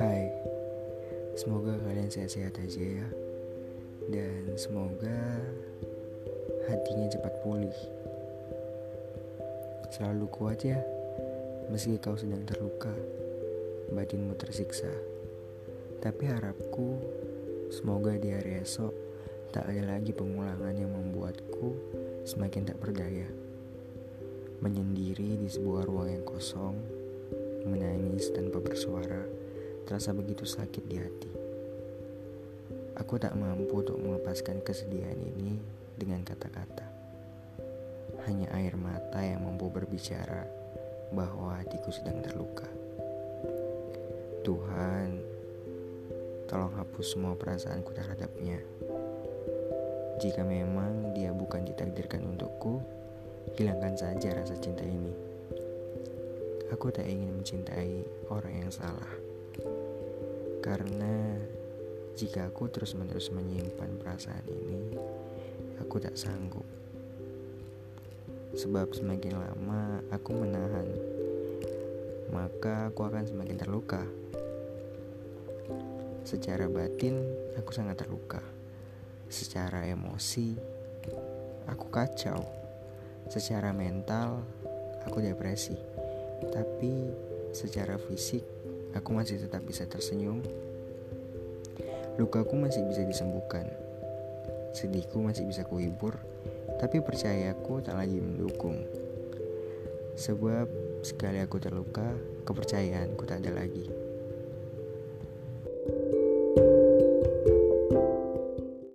Hai, semoga kalian sehat-sehat aja ya. Dan semoga hatinya cepat pulih. Selalu kuat ya, meski kau sedang terluka Batinmu tersiksa. Tapi harapku, semoga di hari esok Tak ada lagi pengulangan yang membuatku semakin tak berdaya Menyendiri di sebuah ruang yang kosong Menangis tanpa bersuara Terasa begitu sakit di hati. Aku tak mampu untuk melepaskan kesedihan ini dengan kata-kata. Hanya air mata yang mampu berbicara Bahwa hatiku sedang terluka. Tuhan Tolong hapus semua perasaanku terhadapnya. Jika memang dia bukan ditakdirkan untukku Hilangkan saja rasa cinta ini. Aku tak ingin mencintai orang yang salah. Karena jika aku terus-menerus menyimpan perasaan ini, aku tak sanggup. Sebab semakin lama aku menahan, maka aku akan semakin terluka. Secara batin, aku sangat terluka. Secara emosi, aku kacau. Secara mental, aku depresi. Tapi secara fisik, aku masih tetap bisa tersenyum. Lukaku masih bisa disembuhkan. Sedihku masih bisa kuhibur, tapi percayaku tak lagi mendukung. Sebab sekali aku terluka, kepercayaanku tak ada lagi.